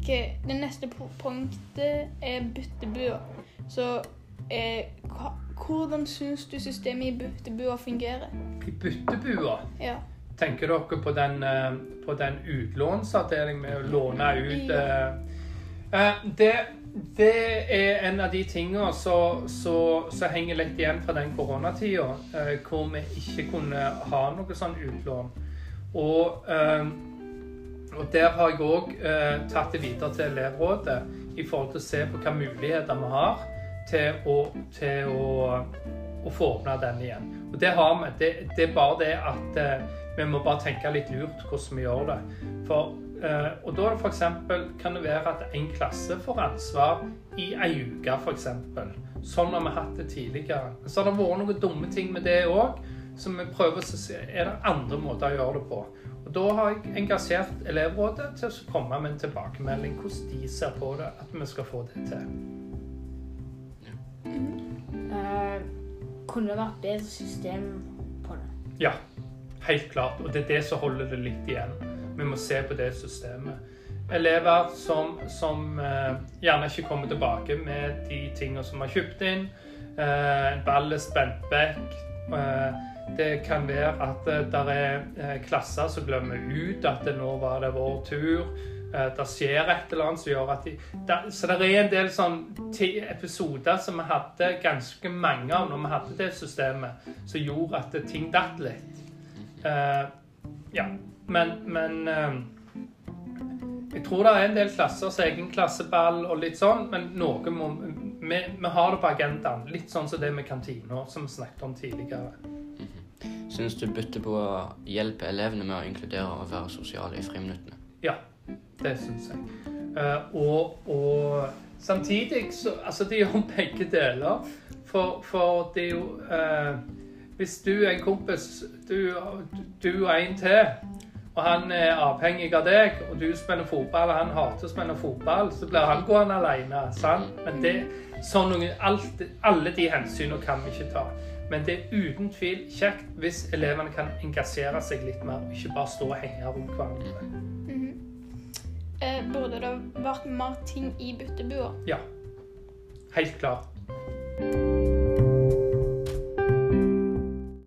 Ok, Det neste punktet er byttebua. Så eh, hva, hvordan syns du systemet i byttebua fungerer? I byttebua Ja. Tenker dere på den, eh, på den utlånsavdelingen med å låne ut ja. eh, det, det er en av de tingene som henger litt igjen fra den koronatida, eh, hvor vi ikke kunne ha noe sånn utlån. Og, eh, og der har jeg òg eh, tatt det videre til elevrådet i forhold til å se på hvilke muligheter vi har til å, til å, å få åpna den igjen. Og det har vi. Det, det er bare det at eh, vi må bare tenke litt lurt hvordan vi gjør det. For, eh, og da for eksempel, kan det være at en klasse får ansvar i ei uke, f.eks. Sånn har vi hatt det tidligere. Så har det vært noen dumme ting med det òg, så vi prøver å se er det andre måter å gjøre det på. Og Da har jeg engasjert elevrådet til å komme med en tilbakemelding hvordan de ser på det, at vi skal få det til. Eh, kunne det vært bedre system på det? Ja, helt klart. Og det er det som holder det litt igjen. Vi må se på det systemet. Elever som, som uh, gjerne ikke kommer tilbake med de tingene som har kjøpt inn. Uh, en ball er spent vekk. Eh, det kan være at det er eh, klasser som glemmer ut at nå var det vår tur. Eh, Det skjer et eller annet som gjør at de der, Så det er en del sånn episoder som vi hadde ganske mange av når vi hadde det systemet, som gjorde at ting datt litt. Uh, ja, men, men uh, jeg tror det er en del klasser som egen klasseball og litt sånn, men noe må vi, vi har det på agendaen. Litt sånn som det med kantina, som vi snakket om tidligere. Syns du bytter på å hjelpe elevene med å inkludere og være sosiale i friminuttene? Ja, det syns jeg. Eh, og, og samtidig så Altså, det gjør begge deler. For, for det er jo eh, Hvis du er en kompis, du, du og en til, og han er avhengig av deg, og du spiller fotball, og han hater å spille fotball, så blir han gående alene. Sant? Men det, sånn alt, alle de hensynene kan vi ikke ta. Men det er uten tvil kjekt hvis elevene kan engasjere seg litt mer, og ikke bare stå og henge rundt hverandre. Eh, burde det vært mer ting i byttebua? Ja. Helt klart.